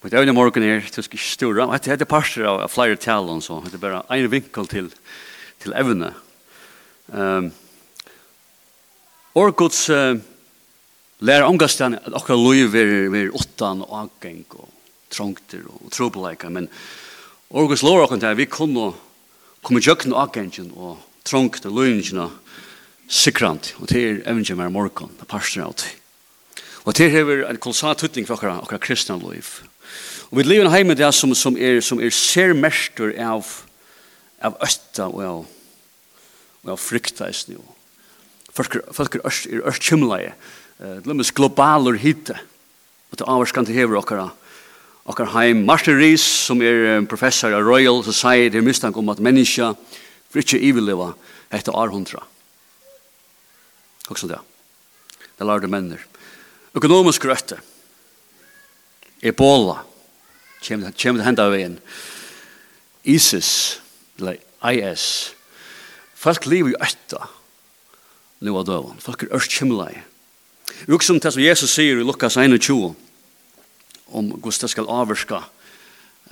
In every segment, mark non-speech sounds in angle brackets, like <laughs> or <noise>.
Og det er jo morgen her, det skal ikke stora, det er parster av flere talen, så det er bare en vinkel til, til evne. Um, Årgods uh, lærer omgangstegn at akkurat lov er, er åttan og avgeng og trångter og trobeleika, men Årgods lover akkurat at vi kunne komme tjøkken og angengen og trångter og lovingene sikrant, og det er evne er morgen, det er parster av det. Og det er en kolossal tutning for akkurat, akkurat kristne lov. Og vi lever hjemme det som, som er, som er ser mester av, av østa og av, og av frykta i snu. Folk er, folk er, øst, er øst kymleie. Uh, det Glemmes globaler hitte. Og det avvarskan til hever okkara okkar heim. Martin Rees, som er professor av Royal Society, er mistank om at menneska for ikke iveleva etter århundra. Også det. Det lærde menner. Økonomisk røtte. Ebola. Ebola kommer det hende av veien. ISIS, eller IS. Folk lever jo etter nå av døven. Folk er ørst kjemlei. Vi også om det som Jesus sier i Lukas 21, om hvordan det skal avvarska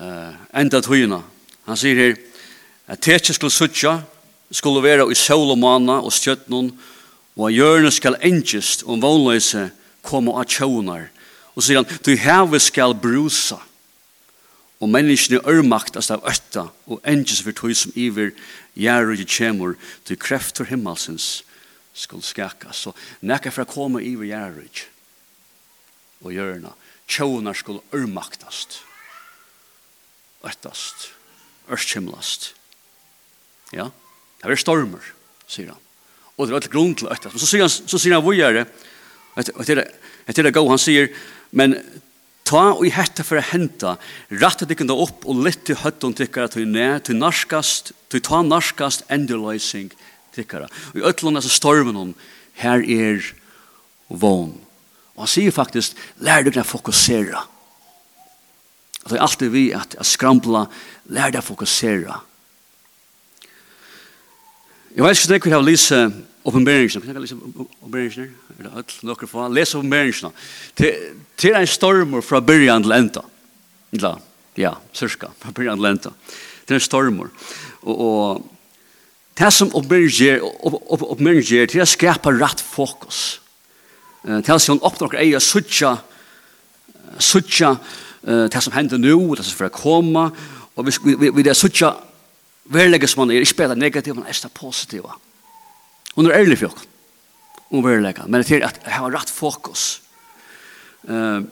uh, enda tøyene. Han sier her, at tetje skulle suttja, skulle være i sol og mana og stjøtnen, og at hjørnet skal engest om vanløse komme av tjøvnar. Og sier han, du heve skal brusa og menneskene ørmaktast av øtta, og engis for tog som iver gjer og kjemur, til krefter himmelsens skulle skaka. Så nekka for å komme iver gjer og gjørna, tjånar skulle ørmaktast, øttast, ørskimlast. Ja, det er stormer, sier han. Og det er alt grunn til øttast. Men så sier han, så sier han hvor gjerr det etter det gå, han sier, men Ta og i hette for å hente, rette dikken da opp og litt til høtten tikkere til ned, til narskast, til ta narskast endeløsing tikkere. Og i øtlån er så stormen om, her er vån. Og han sier faktisk, lær deg å fokusere. Og det er alltid vi at, at skrampla, lær deg å fokusere. Jeg vet ikke om jeg har lyst Oppenberingsene, kan jeg lese oppenberingsene? Er det alt noen få? Les oppenberingsene. Det er en stormer fra byrjan til enda. Ja, ja, cirka, fra byrjan til enda. Det er en stormer. Og, og det som oppenberingen gjør, det er å skapa rett fokus. Det er som oppnår ei å sutja, sutja det som hender nå, det som får komme, og vi, vi, vi, vi er sutja verlegges man er, ikke bare negativ, men er det positiva. Hon er ærlig fjokk. oss. Hun er ærlig. Men det er at jeg har rett fokus. Uh,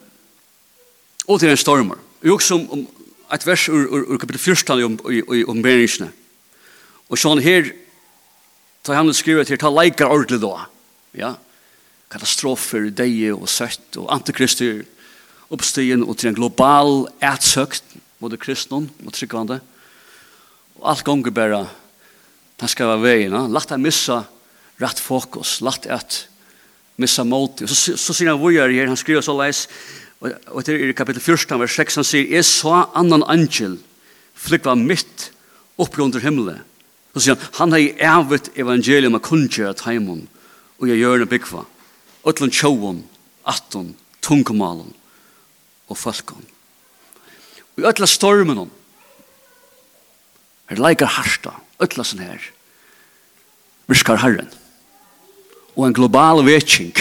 og til en stormer. Jeg også om, om et vers ur, ur, ur kapittel 14 om, om om beringsene. Og sånn her, ta han skriver til, ta leikar ordentlig da. Ja, katastrofer, deie og søtt, og antikrister, oppstien, og til en global ætsøkt, både kristnon mot tryggvande. Og alt gonger bare, han skal være veien, lagt han missa rätt fokus, lätt att missa mot. Så, så, så sier han vågar her, han skriver så leis, og, det er i kapittel 14, vers 6, han sier, «Jeg så annan angel flykva mitt oppi under himmelen». Så sier han, «Han har i evet evangelium av kunnkjøra taimon, og jeg gjør det byggva, ötlun tjåon, attun, tungumalun og folkon. Og i ötla stormen, her leikar harsta, ötla sånn her, viskar herren. Herren og en global vetjing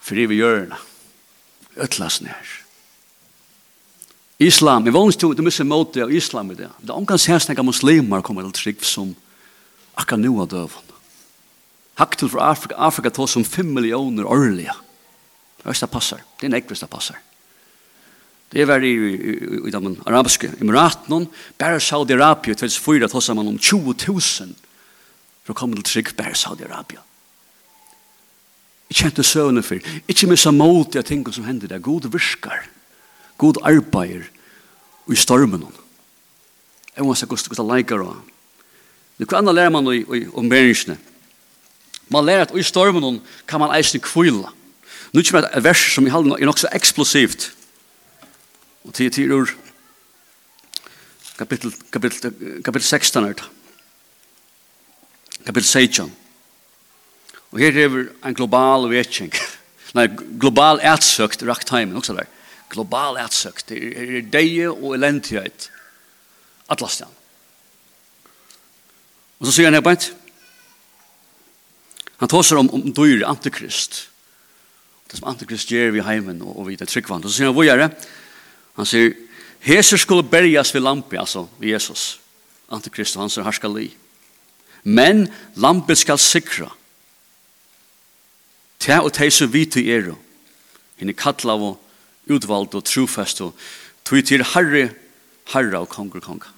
for i vi gjør det. Øtlas nær. Islam, jeg vanlig du mye måte av islam i det. Det er omgans hestnega muslimer kommer til trygg som akka nu av døven. Haktel for Afrika, Afrika tås som 5 millioner årlige. Hvis det passer, det er en ekvis det passer. Det var i, i, i, de arabiske emiraten, bare Saudi-Arabia, til 2004 tås man om 20 000 for å komme til trygg bare Saudi-Arabia. Jeg kjente søvnene for. Ikke med så målt jeg tenker som hender der. God virker. God arbeider i stormen. Jeg må se hvordan det leker av. Det kan andre lære man om bæringsene. Man lærer at i stormen kan man eisne kvile. Nå kommer et vers som i halden er nok så eksplosivt. Og til tid ur kapitel, kapitel, kapitel 16 er det. Kapitel 16 Og her er en global vetjeng. <laughs> Nei, global ætsøkt rakt heimen, også der. Global ætsøkt. Det er deie og elendighet. Atlastian. Og så sier han her beint. Han tåser om, om dyr, antikrist. Det som antikrist gjør vi heimen og, og vi det tryggvann. Og så sier han, hvor gjør det? Han sier, Heser skulle berjas ved lampi, altså ved Jesus. Antikrist, han sier, herskal i. Men lampet skal sikra Ta og tei som vi til er. Hinn er og utvalgt og trofest og tog til herre, herre og konger konger.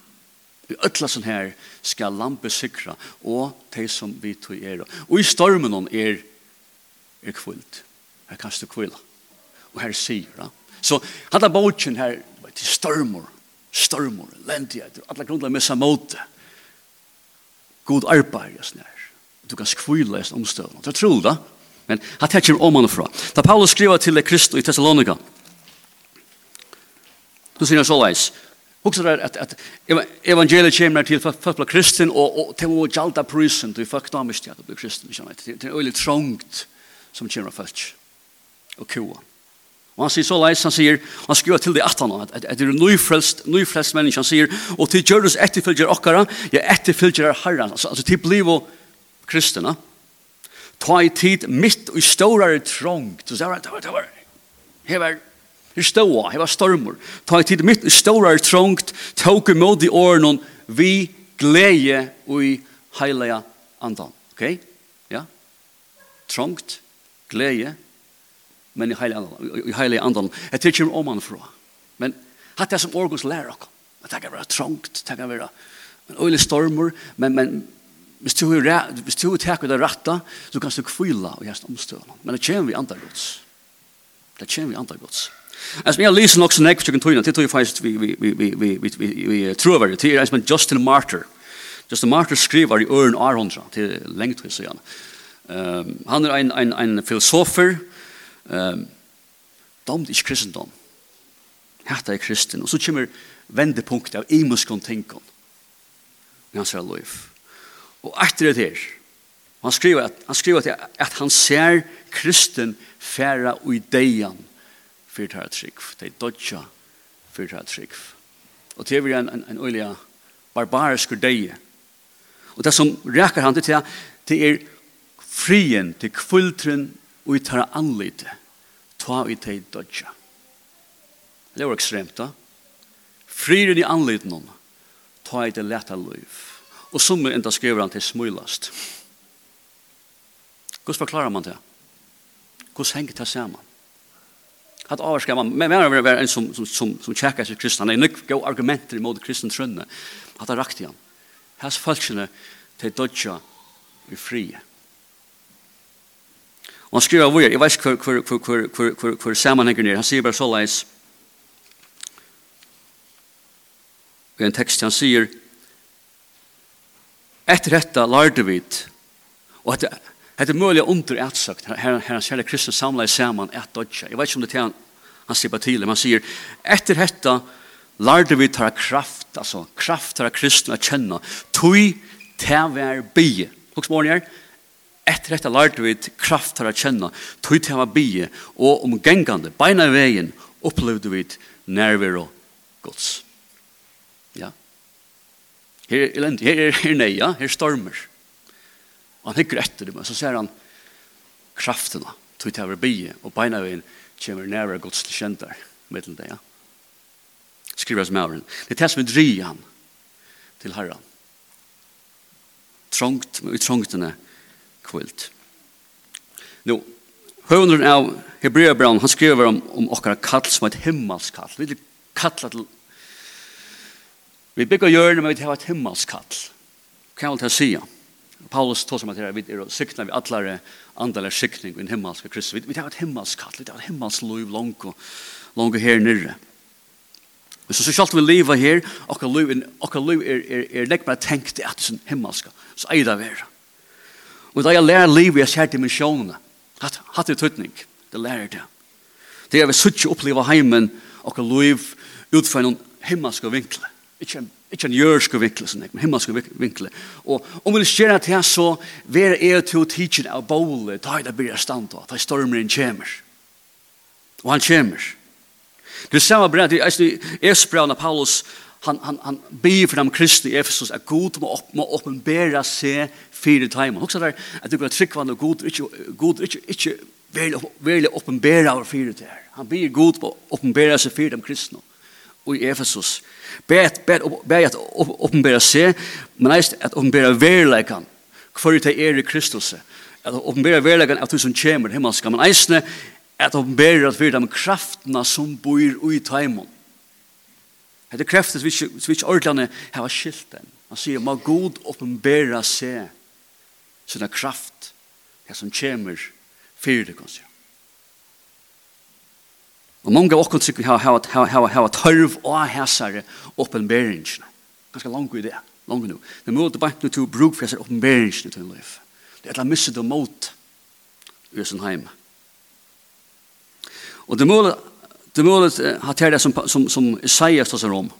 I ötla sånn her skal lampe sikra og tei som vi til er. Og i stormen er er kvult. Her kan du kvila. Og her sier da. Så hadde bautjen her til stormor, stormor, lendigheter, alle grunnlega missa måte. God arbeid, jeg snær. Du kan skvila i omstøvna. Du tror da. Men han tenker om han fra. Da Paulus skriver til Kristus i Thessalonika, så sier han så leis, Hugsa der at, at evangeliet kommer til folk kristin kristen og, og til å jalta prisen til fakta mistja til at bli kristen. Det er øyelig trångt som kommer av folk og kua. Og han sier så leis, han sier, han skriver til det at han at, at, at det er nyfrelst, nyfrelst menneske, han sier, og til gjør oss etterfølger okkara, ja etterfølger herran, altså, altså til bliv kristina, kristna ta i tid mitt i stårare trång. Så det var, det var, det var, det var, det ståa, det var stormor. Ta i tid mitt i stårare trång, tåk i mod i åren, vi glede og i heilige andan. Ok? Ja? Trångt, glede, men i heilige andan. I heilige andan. Jeg tykker om han fra. Men hatt det som årgås lærer oss. Det kan være trångt, det kan være en øyelig stormer, men, men Hvis du, hvis du tar det rette, så kan du kvile og gjøre omstøvende. Men det kommer vi andre gods. Det kommer vi andre gods. Alltså jag läser också nästa veckan tror jag det tror jag faktiskt vi vi vi vi vi vi vi tror vad det är som Justin Martyr. Justin Martyr skriver i Örn Aronsson till längt hur så Ehm han är en en en filosofer ehm dom det kristendom. Hatta är kristen och så kommer vändepunkt av imuskon tänkan. När han ser life. Og etter det her, han skriver at, han skriver at, at han ser kristen færa og idean for det her trygg. Det er dodja for det her trygg. Og det er en, en, en øyelig barbarisk deie. Og det som reker han til det er frien til kvultren og i tar anlite. Ta i teg dodja. Det var ekstremt da. Friren i anliten Ta i det leta liv. Og som enda skriver han til smulast. Hvordan forklarer man det? Hvordan henger det sammen? At avskar man, men men vil en som, som, som, som checkar sig kristna det nick go argument argumenter imot kristen trønne, at det rakt igen has falskene til dotcha vi frie. Og han skriver av jeg vet ikke hvor, hvor, hvor, hvor, hvor, hvor sammenhengen er, han sier bare så leis, i en tekst han sier, Etter dette lærte vi og at det er mulig under etsøkt her, her han kjære Kristus samlet sammen et dødje. Jeg vet ikke om det er han, han sier på tidlig, men han sier etter dette lærte vi ta kraft, altså kraft til kristne å kjenne tog til hver bie. Hva morgen her? Etter dette lærte vi kraft til å kjenne tog til hver bie og omgengende, beina i veien opplevde vi nærvær og Gods her, her er her neia, her stormer. Og han hikker etter det, men så ser han kraftene, tog til å bli, og beina veien kommer nære gods til kjentar, mittelen det, ja. Skriver som er Det er det som er dri han til herran. Trångt, men utrongtene kvilt. Nå, høvneren av Hebreabran, han skriver om, om okkara kall som et himmelskall. Vi vil kalla til Vi bygger hjørne, men vi har et himmelskall. Hva er det å si? Paulus tog som at vi er sikna vi atlare andale sikning i en himmelska Kristus. Vi vi har et himmelskall, vi har et himmelsliv langt og langt her nere. Og så skal vi leva her, og liv er, er, er nekk bare tenkt at det er himmelska, så er det vera. Og da jeg lærer livet, jeg ser dimensjonene. Hatt, hatt det tøtning, det lærer det. Det er vi suttje oppleva heimen, og liv utfra noen himmelska vinkler. Ikke, ikke en jørske vinkle, sånn, men himmelske vinkle. Og om vi skjer at jeg så, vær er til å tidsen av båle, da er det blir stand da, ta i stormeren kommer. Og han kommer. Det er samme brev, det er i Esbrevna Paulus, han, han, han byr for dem kristne i Efesus, at god må, opp, må oppenbæra seg fire timer. Også der, at du kan trykke og god, ikke, god, ikke, ikke, veldig oppenbæra av fire timer. Han byr god på å seg fire dem kristne. Og i Efesus. Bet bet bet uppenbæra seg, men eist at uppenbæra verleikan. Kvar det er i Kristus. At uppenbæra verleikan av du som kjemur himmelska, men eisne at uppenbæra at vi er de kraftene som bor i taimon. Det er kreftet vi ikke ordlande har skilt den. Han sier, må god uppenbæra seg sina kraft, det som kjemur fyrir det kan sier. Og mange av oss tykker vi har tørv og hæsare oppenberingsene. Ganske langt i det. Langt nå. Det må det bare til å bruke for hæsare oppenberingsene til en liv. Det er et eller annet misset og mot i sin heim. Og det må det må det ha til det som, som, som Isaias tar seg om.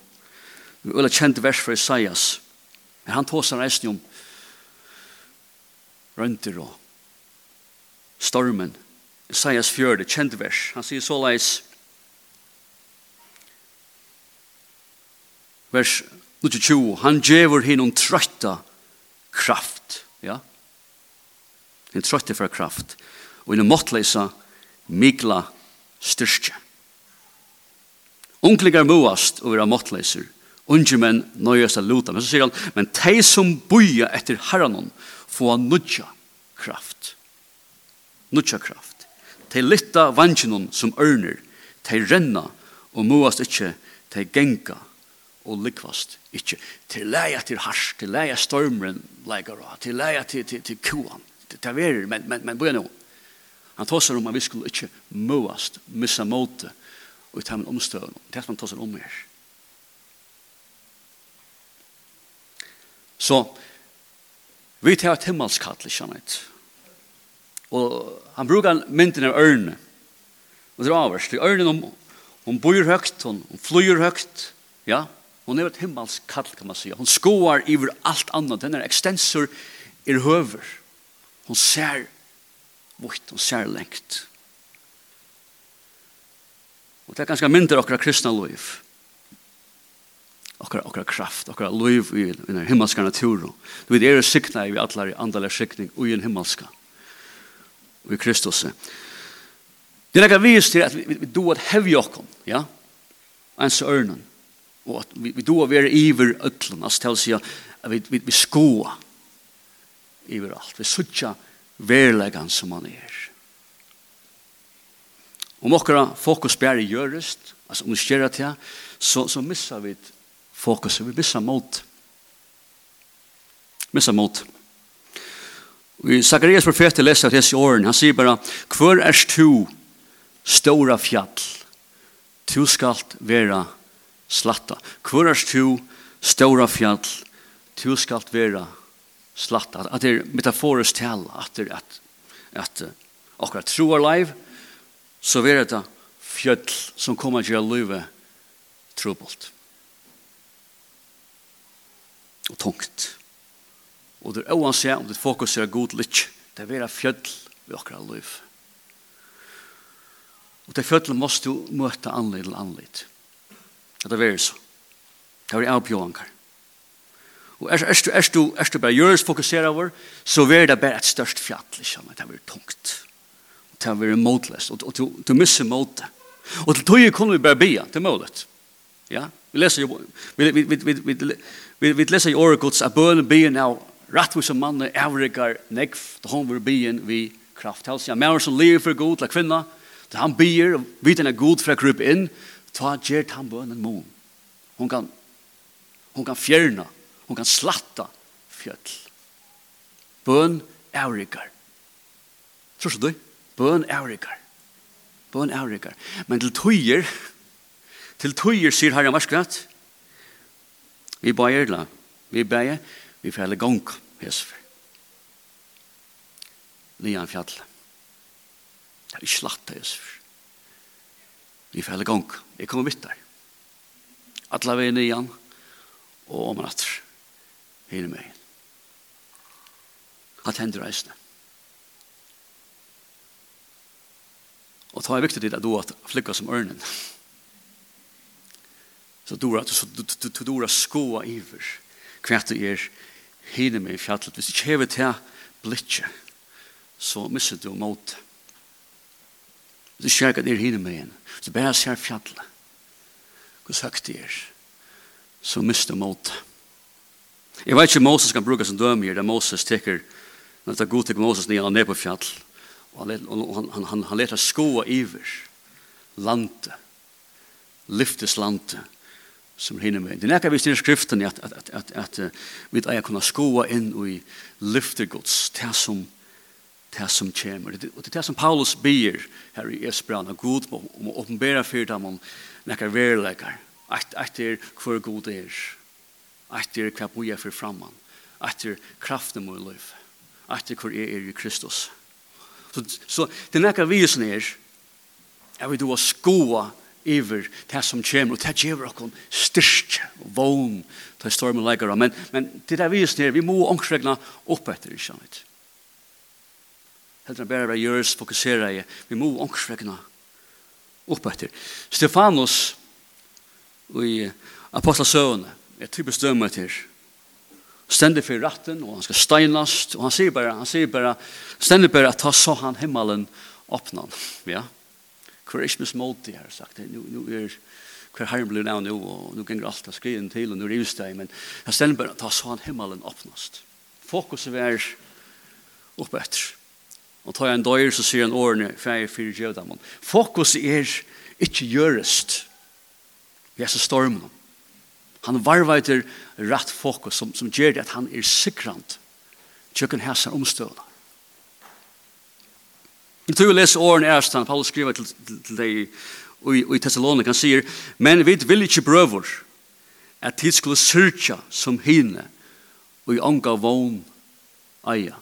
Det er et kjent vers for Isaias. Men han tar seg reisen om rønter og stormen. Isaias 4, kjent vers. Han sier så leis, vers 22, han djevor hinnom trøtta kraft, ja? En trøtta for kraft, og hinn måttleisa mikla styrstja. Unklingar moast og vera måttleiser, unge menn nøyast a luta, men så sier han, men tei som buja etter herranon, få nudja kraft. Nudja kraft. Tei litta vanginon som ørner, tei renna, og moast ikkje, tei genga kraft og likvast ikkje. Til leia til hars, til leia stormren leikar av, til leia til, til, til kuan, til taverer, men, men, men bøyna no. Han tåsar om at vi skulle ikkje møast, missa måte, og i termen omstøvn. Det er som han tåsar om her. Så, vi tar et himmelskall, kjennet. Og han brukar mynden av ørne, og det er avverst, ørnen om, om bor høgt, om flyr høgt, ja, Hon er et himmelsk kall, kan man säga. Hon skoar iver allt annat. Den er extensor er høver. Hon ser vårt, hon ser lengt. Og det er ganske mindre okra kristna liv. Okra, okra kraft, okra liv i den himmelska naturen. Du vet, er sikna i vi allar i andala sikning ui en himmelska. Og i Kristus. Det er nekka vis til at vi, vi, vi do at hevja okkom, ja? Ens ørnen og at vi, vi doa være iver øtlen, altså til å si at vi, vi, vi skoa iver alt, vi sutja verlegan som han er. Om okkara fokus bæri gjørest, altså om vi skjer at jeg, så, så missar vi fokus, vi missar mot. Missar mot. Og i Zakarias profet leser til disse åren, han sier bara, Hvor er du, stora fjall? tu skalt vera fjall slatta. Kvørast tu, ståra fjall, tu skalt vera slatta. At det er metaforisk tala, at det er at, at akkurat troar liv, så vera det fjall som kommer til å løve trobult. Og tungt. Og det er oansett om det er god litt, det vera fjall vi akkurat løv. Og det fjall måste du møte anledd eller anledd. Det er så. Det er avbjøvanker. Og er, er, er, du, er du bare gjøres fokusere over, så er det bare et størst fjall. Liksom. Det er tungt. Det er motløst. Og, og du, du misser motet. Og til tog kunne vi bare bia til målet. Ja? Vi leser jo, vi, vi, vi, vi, vi, vi, vi leser i året gods at bøn byen av rettvis som mannen avrikar nekv til hon vil byen vi kraft. Helst, ja, mer som lever for god la kvinna, til han bier, og vidt er god for å krype inn, ta ger han bønnen mon. Hon kan hon kan fjerna, hon kan slatta fjöll. Bøn aurikar. Tror du? Bøn aurikar. Bøn aurikar. Men til tøyer til tøyer sier herre marskrat. Vi bæjer la. Vi bæjer. Vi fæller gong hesfer. Lian fjall. Det er ikke slatt hesfer. Vi fæller gong. Jeg kommer vitt der. Atla veien nian, og om natter. Hine meg. At hender reisende. Og ta er viktig til at du at flikka som ørnen. Så du at du du skoa iver. Kvært du er hine meg i fjallet. Hvis du kjever til blitje, så misser du mot det Du ikke ned hinne med henne. Så bare ser fjallet. Hvor sagt det er. Så mister mot. Jeg vet ikke Moses kan bruke som døme her. Det Moses teker, når det er god til Moses nye, han er på fjall. Og han, han, han, han, han leter skoa iver. Landet. Lyftes landet som hinner med. Det er nekar vi styrir skriften at, at, at, at, at vi eier kunna skoa inn i lyfter gods, det som det som kommer. Og det er det som Paulus ber her i Esbran av Gud om å åpenbæra for dem om nekker verleikar. Etter hver god er. Etter hva boja for framman. Etter kraften må i liv. Etter hver er er i Kristus. Så, så det er nekker som er er vi då skoa iver det som kommer, og det gjør oss styrke og vogn til stormen legger. Men, men det er visen er, vi må omkregna opp etter, ikke sant? heller bara være gjøres, fokusere i. Vi må ångsfrekna opp etter. Stefanus i apostelsøvende er typisk dømme til ständigt för ratten og han ska steinas och han säger bara han säger bara ständigt bara att ta så han himmelen opnan. Ja Christmas multi har sagt. Det nu nu är kvar hem blue now nu och nu kan grasta alltid til og och nu är det men jag ställer bara ta så han himmelen opnast. Fokus är uppe efter Og tar jeg en døyer, så sier han årene, feir fyrir djøvdamon. Fokus er ikke gjørest. Vi er så stormen. Han varva rett fokus som, som gjør det at han er sikrant. Tjøkken hæsar omstøvna. Jeg tror vi leser årene erst han, Paulus skriver til, til, til deg i, i Thessalonik, han sier, men vi vil ikke brøver at de skulle syrtja som hine og i ånga vogn eia.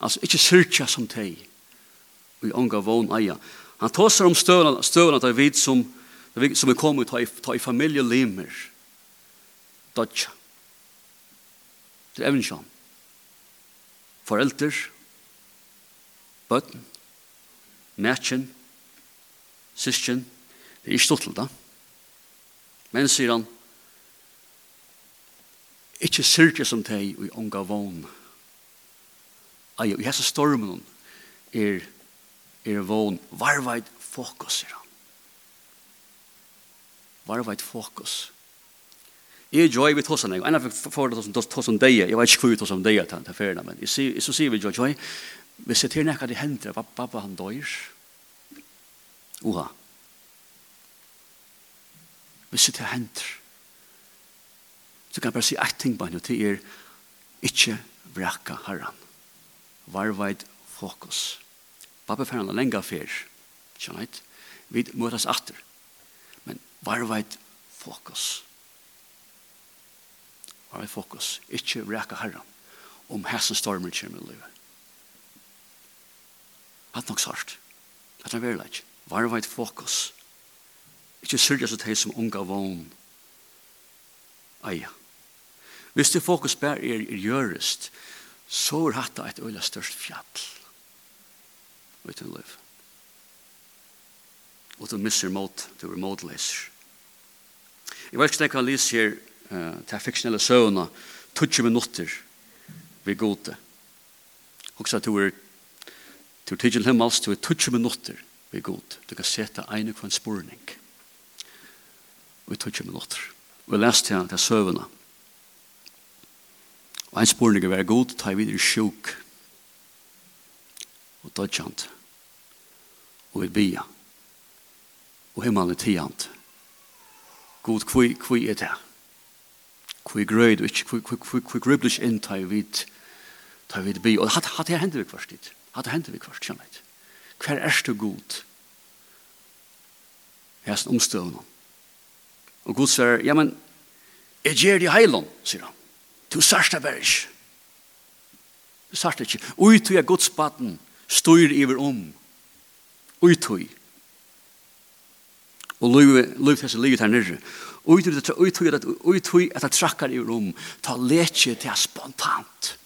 Altså ikke syrkja som teg. Og i ånga vån eia. Han tåser om støvna, støvna der vid som, som er kommet ta i, ta i familie limer. Dodja. Det er evensjån. Forelder. Bøtten. Mætjen. Sistjen. Det er ikke stått til det. Men sier han, ikke syrkja som teg og i ånga vån eia Ai, i hese stormen er, er vån varveit fokus, sier han. Varveit fokus. Jeg er joy vi tås han, en av for som tås om deg, jeg vet ikke hvor vi tås om deg, til ferien, men jeg så sier vi joy, joy, vi ser til nekka det hender, pappa han døyr. Uha. Vi ser til hender. Så kan jeg bare si et ting på henne, til er ikke brekka herren varveit fokus. Pappa fer en lenga fer. Skjønnheit. Vi møtes atter. Men varveit fokus. Varveit fokus. Ikke reka herran om hæsen stormen kommer i livet. Hatt nok sart. Hatt nok verileg. Varveit fokus. Ikke syrja seg til som unga vogn. Eia. Hvis det fokus bare er, er gjørest, så er hatt et øyla størst fjall i din liv. Og du misser mot, du er motleser. Jeg vet ikke hva Lise her, uh, til fiksjonelle søvna, 20 minutter vi gode. Og så du er til tidsen himmels, du er 20 minutter vi gode. Du kan sette ene kvann spurning. Og 20 minutter. Og jeg leste her til søvnene. Og en spurning er god, ta videre sjuk. Og dødjant. Og vi bia. Og himmelen tiant. God, kvi, kvi er det? Kvi grøyd, kvi, kvi, kvi, kvi grøyd, kvi inn, ta vid, ta vid bi. Og hatt, hatt her hender vi kvart dit. Hatt her hender vi kvart, kjennet. Hver er du god? Jeg er omstøvende. Og god sier, ja, men, jeg gjør det heiland, sier han. Du sørste bare ikke. Du sørste ikke. Ui tog er godsbaten, styr iver om. Ui tog. Og løy til seg livet her nere. Ui tog er at ui tog at jeg trakkar iver om. Ta letje til spontant.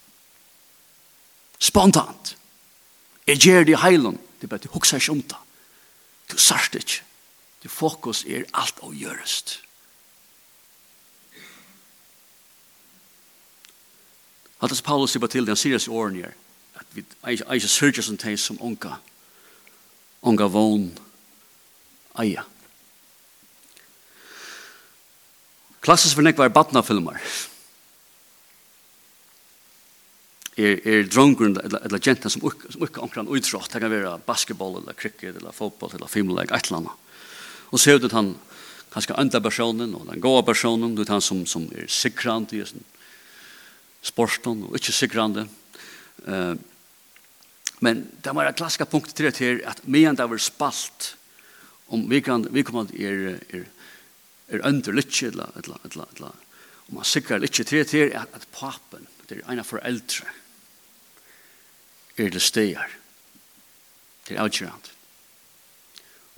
Spontant. Jeg gjør det i heilen. Det er bare at du hukser ikke om det. Du sørste ikke. Du fokus er alt å gjørest. At det Paulus sier til den i årene her, at vi er ikke sørger som teg som unga, unga vogn, eia. Klassisk for nek var batnafilmer. Er, er drongur eller, jenta som ukka omkran utrått, det kan være basketball, eller cricket, eller fotball, eller filmleg, et eller annet. Og så er det han, kanskje andre personen, og den gode personen, det er han som, som er sikrant i sånn sporten og ikke sikrande. Uh, men det var et klassisk punkt til det her at medan det var spalt om vi kan vi kommer er er er under litt, eller, eller, eller, eller, om man sikrer litt til det her at, at papen det er en av foreldre er det stegar det er avgjørende.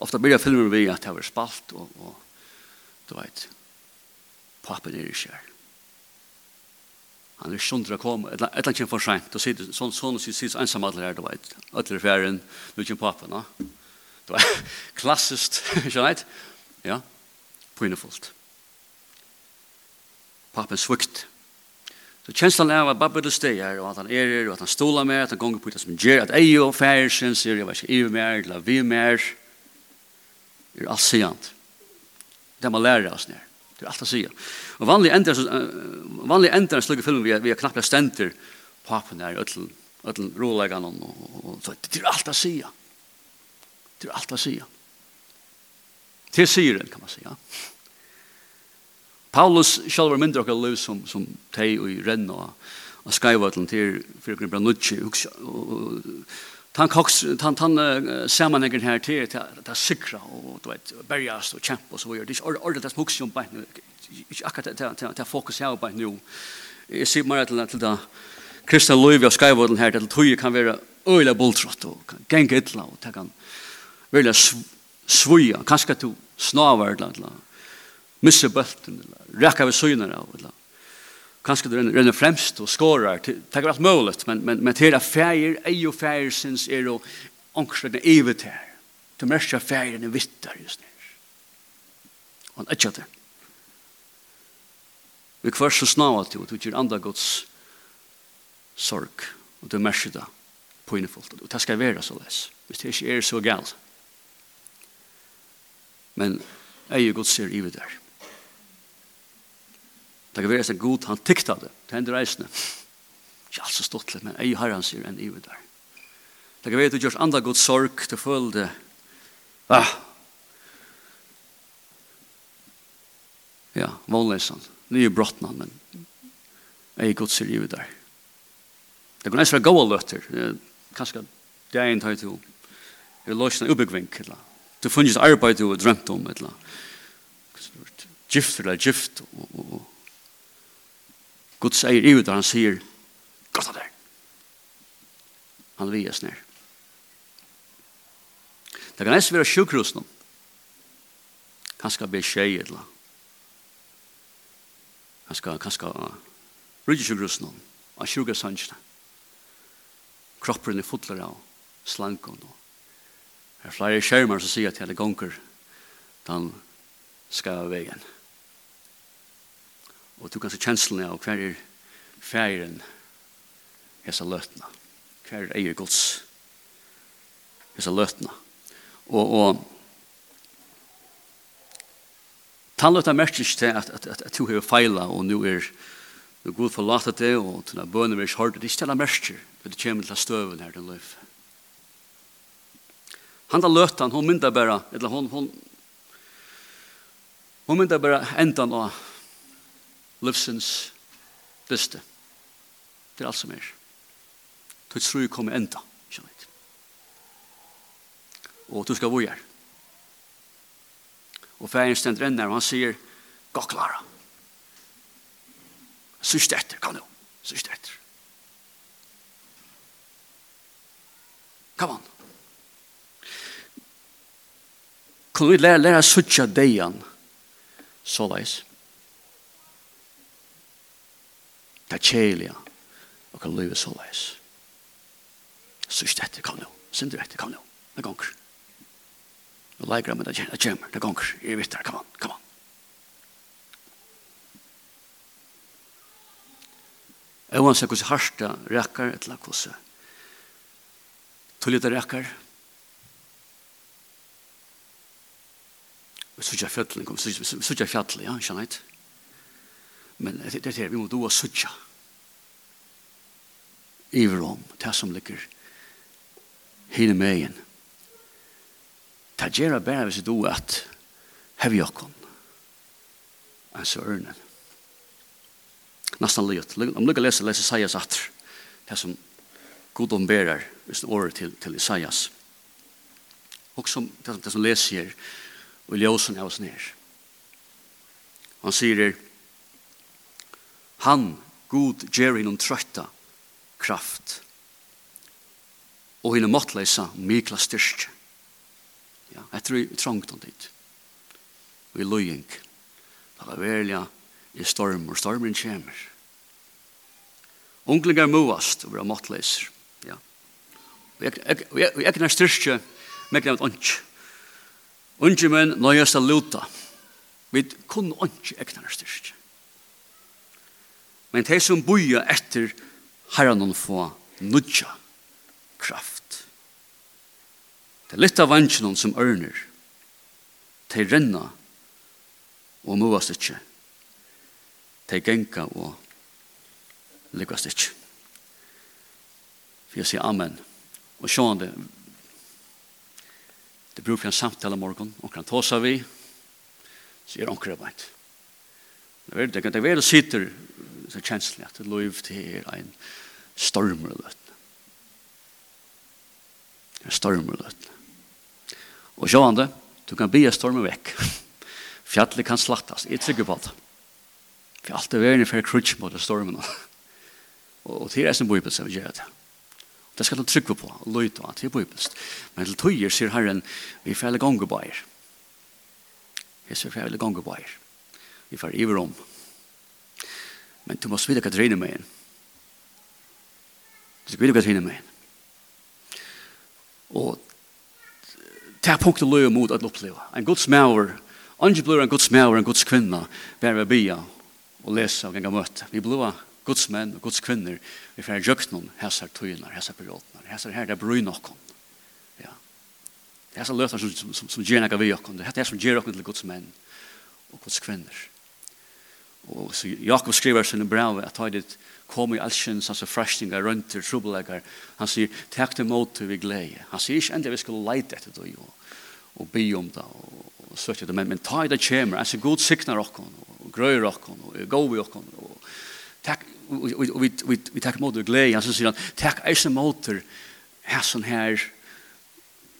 Ofta blir filmer vi at det var spalt og, og du vet papen er ikke her han er sjunder å komme, et eller annet for sent, og sier sånn, sånn, sier sånn, ensam alle her, du vet, alle <laughs> <laughs> er ferien, nu kommer papen, da. Det var klassiskt, ikke vet? Ja, pynefullt. Papen svukt. Så kjenslan er at babbe du steg her, og at han er her, og at han stola med, at han gonger på det som gjør, at ei og færer sin, sier jeg, ikke, iver mer, eller vi mer, er alt sejant. Det må lære oss ned. Det er alt å si. Og vanlig ender, uh, vanlig ender en slugge film vi er, vi er knappt stenter papen her, ötlen, ötlen rolegan og, og, og, det er alt å si. Det er alt å si. Til syren, kan man si. ja. Paulus selv var mindre okkar liv som, som teg og i renn og, og skaivatlen til fyrir grunn brann Tan koks tan tan uh, samanhengen her til ta sikra og du vet berjast og kjempa og så vidare. Det er ordet det smuks om nu Ikke akkurat ta ta ta fokus her på nu. Jeg ser mer til til da Krista Louis og Skywarden her til tøye kan være øyla bultrott og geng etla og ta kan velja svuja, kanskje du snavar eller missa bulten eller rekka vi søgnar eller kanskje du renner fremst og skårar, det er alt mulig, men, men, men til at feir, ei og feir syns er og ångstegn er evigt her. Du merker feiren er vittar just nu. Og han etkja det. Vi kvar så snava til, og du gir andra gods sorg, og du merker det på innefullt. Og det skal være så les, hvis det ikke er så galt. Men ei og gods er evigt her. Det kan være så god han tykta det. Det hender reisende. Ikke alt så stått litt, men ei har han sier enn i der. Det kan være du gjør andre god sorg, til følge det. Ah. Ja, vanløsene. Nye brottene, men ei god sier i der. Det kan være gode løtter. Kanskje det er en tøy til. Det er løsende ubyggvink. Du funnes arbeid du har drømt om, eller Gift eller gift, og, og, og Gud sier i ut, han sier, gott av det. Han vil oss ned. Det kan nesten være sjukrusen. Han skal bli tjej eller han skal, han skal rydde sjukrusen av sjukrusene. Kroppen er fotler av slanken. Det er flere skjermer som sier at hele gonger den skal av veien. Og du kan se kjenslene av hver er færen hesa løtna. Hver er eier gods hesa løtna. Og, og tannløtna merker ikke til at, at, at, at du har feila, og nu er du god forlater det, og til at bønene er hårdt, det er ikke til at merker, for det kommer til at støven her, til løf. Han da løtna han, hun mynda bare, eller hun, hun, hun mynda bare endan og livsens beste. Det er alt som er. Du tror jeg kommer enda. Og du skal være her. Og færen stender enn der, og han sier, gå klara. Sørst etter, kom du. Sørst etter. Kom an. Kan vi lære, lære å sørge deg igjen, såleis? Såleis. det kjelige, og kan løyve så leis. Så etter dette kan jo, synder dette kan jo, det gonger. Og leikere med det kjemer, det gonger, jeg vet det, kom an, kom an. Oansett hvordan harsta rekker, et eller hvordan tullet rekker, Vi sutja fjallet, vi sutja fjallet, ja, kjennet. Men det er det vi må doa suttja iver om det som ligger hine megen. Det gjør jeg bare hvis du at hev jokken en sørne. Nesten lyt. Om du kan lese, lese Isaias atter. Det som god omberer hvis det året til, til Isaias. Og som, det, som, det som leser og i av oss ned. Han sier det Han, god, ger und trøtta kraft. Og hinnom måttleisa mikla styrst. Ja, jeg tror vi trångt om dit. Vi løying. Det er velja i storm, og stormen kommer. Unglingar moast og vera måttleiser. Ja. Vi ek ikke nær styrstje, men ikke nær ondkje. Ungjumen nøyast a luta. Vi kunne ikke ekna styrst men de som boja etter herran hon få nudja kraft. Det er litt av vansjen som ørner, de renna og moast ikke. de genka og lykkast ikke. For jeg sier amen. Og sjåan det, det brukar en samtale morgon, og kan ta seg vi, Så sier onkra beint. Det kan det, være er det sitter så kjenslig at lov til er en stormreløtne. En stormreløtne. Og sjående, du kan bli stormen vekk. <laughs> Fjallet kan slattas, jeg trykker på det. For alt er verden for krutsk mot stormen. <laughs> Og til resten bøybel som vi gjør det. Det skal du trykke på, og løyte av til bøybelst. Men til tøyer sier Herren, vi fæller gongebøyer. Jeg sier fæller gongebøyer. Vi fæller iverom. Men du måste veta vad det med en. Du ska veta vad det med en. Og det er punktet løy mot at oppleve. En god smäver, andre blir en god smäver, en god kvinna, ved bia og lese og gänga møte. Vi blir Guds menn og Guds kvinner vi får gjøkt noen hesar tøynar, hesar periodnar, hesar her det bryr nokon. Ja. Det er så løtar som, som, som, som gjør gav vi okon. det er som gjør okon til Guds menn og Guds kvinner. Og så Jakob skriver sin brev at han dit kom i allsjens, altså frashtingar, rønter, trubbeleggar. Han sier, takk til måte vi glede. Han sier ikke enda vi skulle leite etter det, og, og be om det, og, og søkje det. Men, men ta i det kjemer, altså god siknar okkon, og grøyer okkon, og gå vi okkon, og takk, og, og, vi, vi, vi takk måte vi glede. Han sier han, takk eisen måte hæsson her,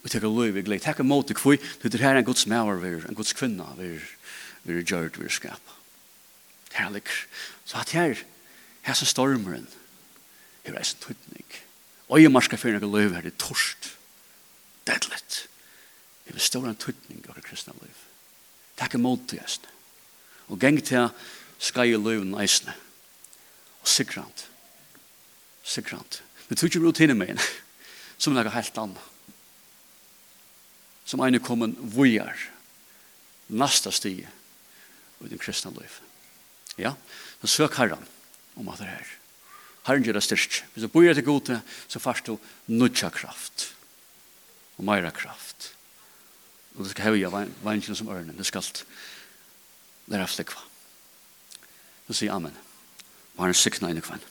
vi takk løy vi glede. Takk måte kvui, du er her en gods mæver, en gods kvinna, vi er gjørt, vi er skapa. Herlig. Så at her, her som stormeren, her er så tøytning. Og jeg marsker for noe løy her, det er torst. Deadlet. Det er stor en tøytning av det kristne løy. Takk er mot til eisne. Og geng til skai i løy eisne. Og sikrant. Sikrant. Men tog ikke rutine med en, som noe helt annet. Som en er kommet vujar, nasta stige, og den kristne løyfe. Ja? Så søk Herren om at det er. Herren gjør det styrst. Hvis du bor etter gode, så først du nødja kraft. Og meira kraft. Og du skal hevja veinskene som ørnen. Du skal lære flikva. Du sier amen. Og han er sikna inn i kvann.